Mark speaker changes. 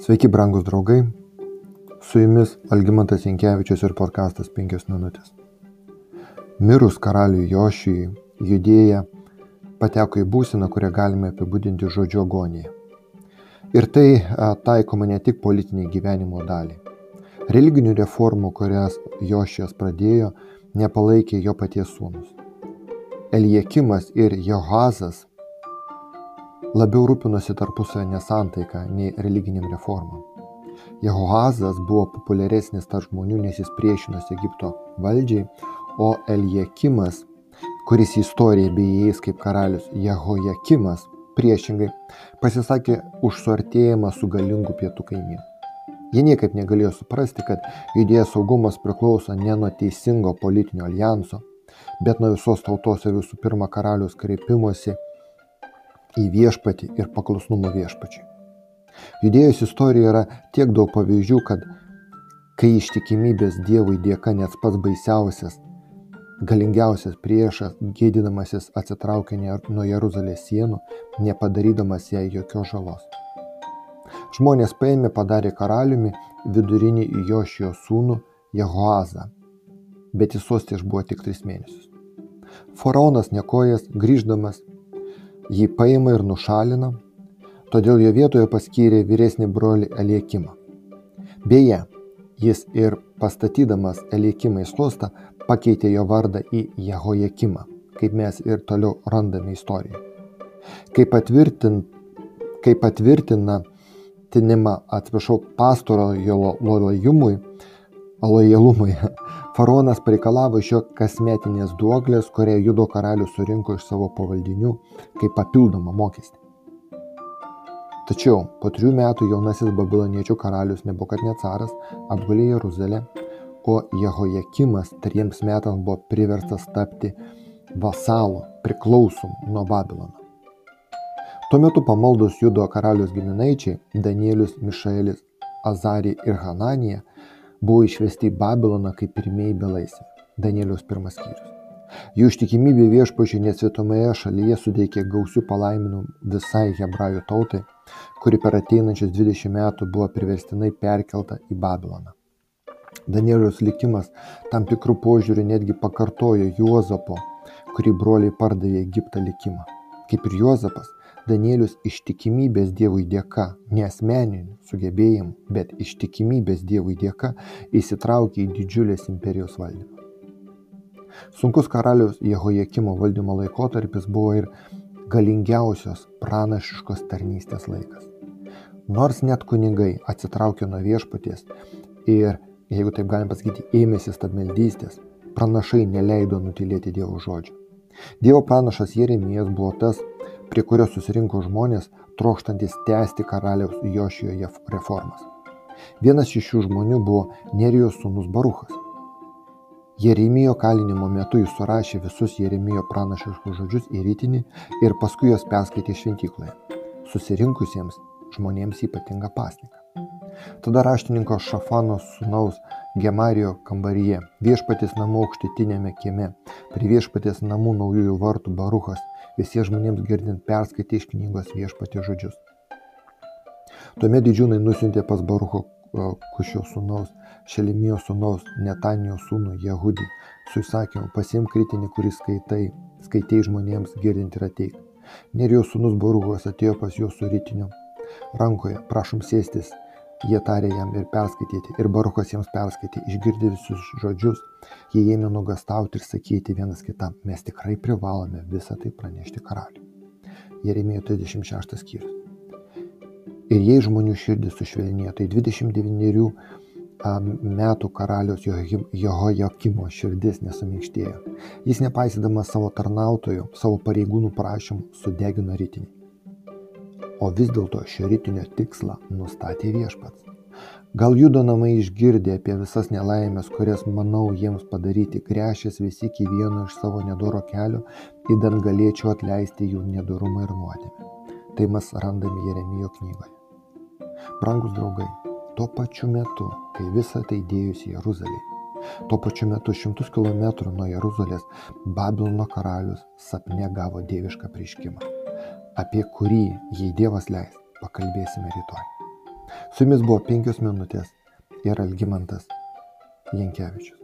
Speaker 1: Sveiki, brangus draugai. Su jumis Algymantas Jankievičius ir podkastas 5 minutės. Mirus karaliui Jošijui, judėja pateko į būseną, kurią galime apibūdinti žodžiu agonija. Ir tai taikoma ne tik politiniai gyvenimo daliai. Religinių reformų, kurias Jošijas pradėjo, nepalaikė jo paties sūnus. Eliekimas ir Johazas labiau rūpinosi tarpusavio nesantaika nei religiniam reformam. Jehoazas buvo populiaresnis tarp žmonių, nes jis priešinosi Egipto valdžiai, o Eliekimas, kuris į istoriją beįeis kaip karalius Jehojakimas, priešingai pasisakė už suartėjimą su galingu pietų kaimynu. Jie niekaip negalėjo suprasti, kad judėjos saugumas priklauso ne nuo teisingo politinio alijanso, bet nuo visos tautos ir visų pirma karalius kreipimosi į viešpatį ir paklusnumą viešpačiui. Judėjos istorijoje yra tiek daug pavyzdžių, kad kai ištikimybės Dievui dėka net pats baisiausias, galingiausias priešas, gėdinamasis atsitraukė nuo Jeruzalės sienų, nepadarydamas jai jokios žalos. Žmonės paėmė padarė karaliumi vidurinį Jošijo sūnų Jehoazą, bet jis sostė išbuvo tik tris mėnesius. Faraonas nekojas, grįždamas jį paima ir nušalina, todėl jo vietoje paskyrė vyresnį brolį Eliekimą. Beje, jis ir pastatydamas Eliekimą į sostą pakeitė jo vardą į Jehojakimą, kaip mes ir toliau randame istoriją. Kaip, patvirtin, kaip patvirtina tinimą, atsiprašau, pastoro jo lojalumui, lojalumui Faraonas pareikalavo iš jo kasmetinės duoklės, kurią judo karalius surinko iš savo pavaldinių kaip papildomą mokestį. Tačiau po trijų metų jaunasis babiloniečių karalius Nebukadnecaras apgulė Jeruzalę, o Jehojakimas triems metams buvo priverstas tapti vasalu, priklausomu nuo Babilono. Tuo metu pamaldus judo karalius giminaičiai Danielius, Mišaelis, Azarija ir Hananija buvo išvesti į Babiloną kaip pirmieji belaisviai. Danieliaus pirmas skyrius. Jų ištikimybė viešpačiui nesvetomoje šalyje suteikė gausių palaiminimų visai hebrajų tautai, kuri per ateinančius 20 metų buvo priverstinai perkelta į Babiloną. Danieliaus likimas tam tikrų požiūrių netgi pakartojo Juozapo, kurį broliai pardavė Egiptą likimą. Kaip ir Juozapas, Danielius ištikimybės Dievui dėka, ne asmeninių sugebėjimų, bet ištikimybės Dievui dėka įsitraukė į didžiulės imperijos valdymą. Sunkus karaliaus Jehojakimo valdymo laikotarpis buvo ir galingiausios pranašiškos tarnystės laikas. Nors net kunigai atsitraukė nuo viešpaties ir, jeigu taip galim pasakyti, ėmėsi stabmeldystės, pranašai neleido nutilėti Dievo žodžio. Dievo pranašas Jeremijas buvo tas, prie kurio susirinko žmonės, trokštantis tęsti karaliaus Jošijoje reformas. Vienas iš šių žmonių buvo Nerijos sūnus Baruchas. Jeremijo kalinimo metu jis surašė visus Jeremijo pranašiškus žodžius į rytinį ir paskui juos perskaitė šventykloje, susirinkusiems žmonėms ypatingą pasniką. Tada raštininko Šafano sūnaus Gemarijo kambaryje, viešpatės namų aukštutinėme kieme, prie viešpatės namų naujųjų vartų Baruchas visiems žmonėms girdint perskaitė iš knygos viešpatė žodžius. Tuomet didžiūnai nusintė pas Barucho Kušio sūnaus, Šelimijo sūnaus, Netanijo sūnų Jehudį su įsakymu pasimk kritinį, kurį skaitai, skaitai žmonėms girdint ir ateik. Nerijos sūnus Baruchas atėjo pas juos su rytiniu rankoje, prašom sėstis, Jie tarė jam ir perskaityti, ir Baruchas jiems perskaitė, išgirdę visus žodžius, jie ėmė nugastauti ir sakyti vienas kitam, mes tikrai privalome visą tai pranešti karaliui. Jeremijo 36 skyrius. Ir jei žmonių širdis sušvelnėjo, tai 29 metų karalius Jehojakimo širdis nesuminkštėjo. Jis nepaisydamas savo tarnautojų, savo pareigūnų prašymų, sudegino rytinį o vis dėlto šio rytinio tikslą nustatė viešpats. Gal judo namai išgirdė apie visas nelaimės, kurias manau jiems padaryti, grešės visi iki vieno iš savo nedoro kelio, įdant galėčiau atleisti jų nedorumą ir nuodėmę. Tai mes randame Jeremijo knygoje. Brangus draugai, tuo pačiu metu, kai visą tai dėjusi Jeruzalė, tuo pačiu metu šimtus kilometrų nuo Jeruzalės Babilono karalius sapne gavo dievišką prieškimą apie kurį, jei Dievas leis, pakalbėsime rytoj. Su jumis buvo penkios minutės ir Algymantas Jankievičius.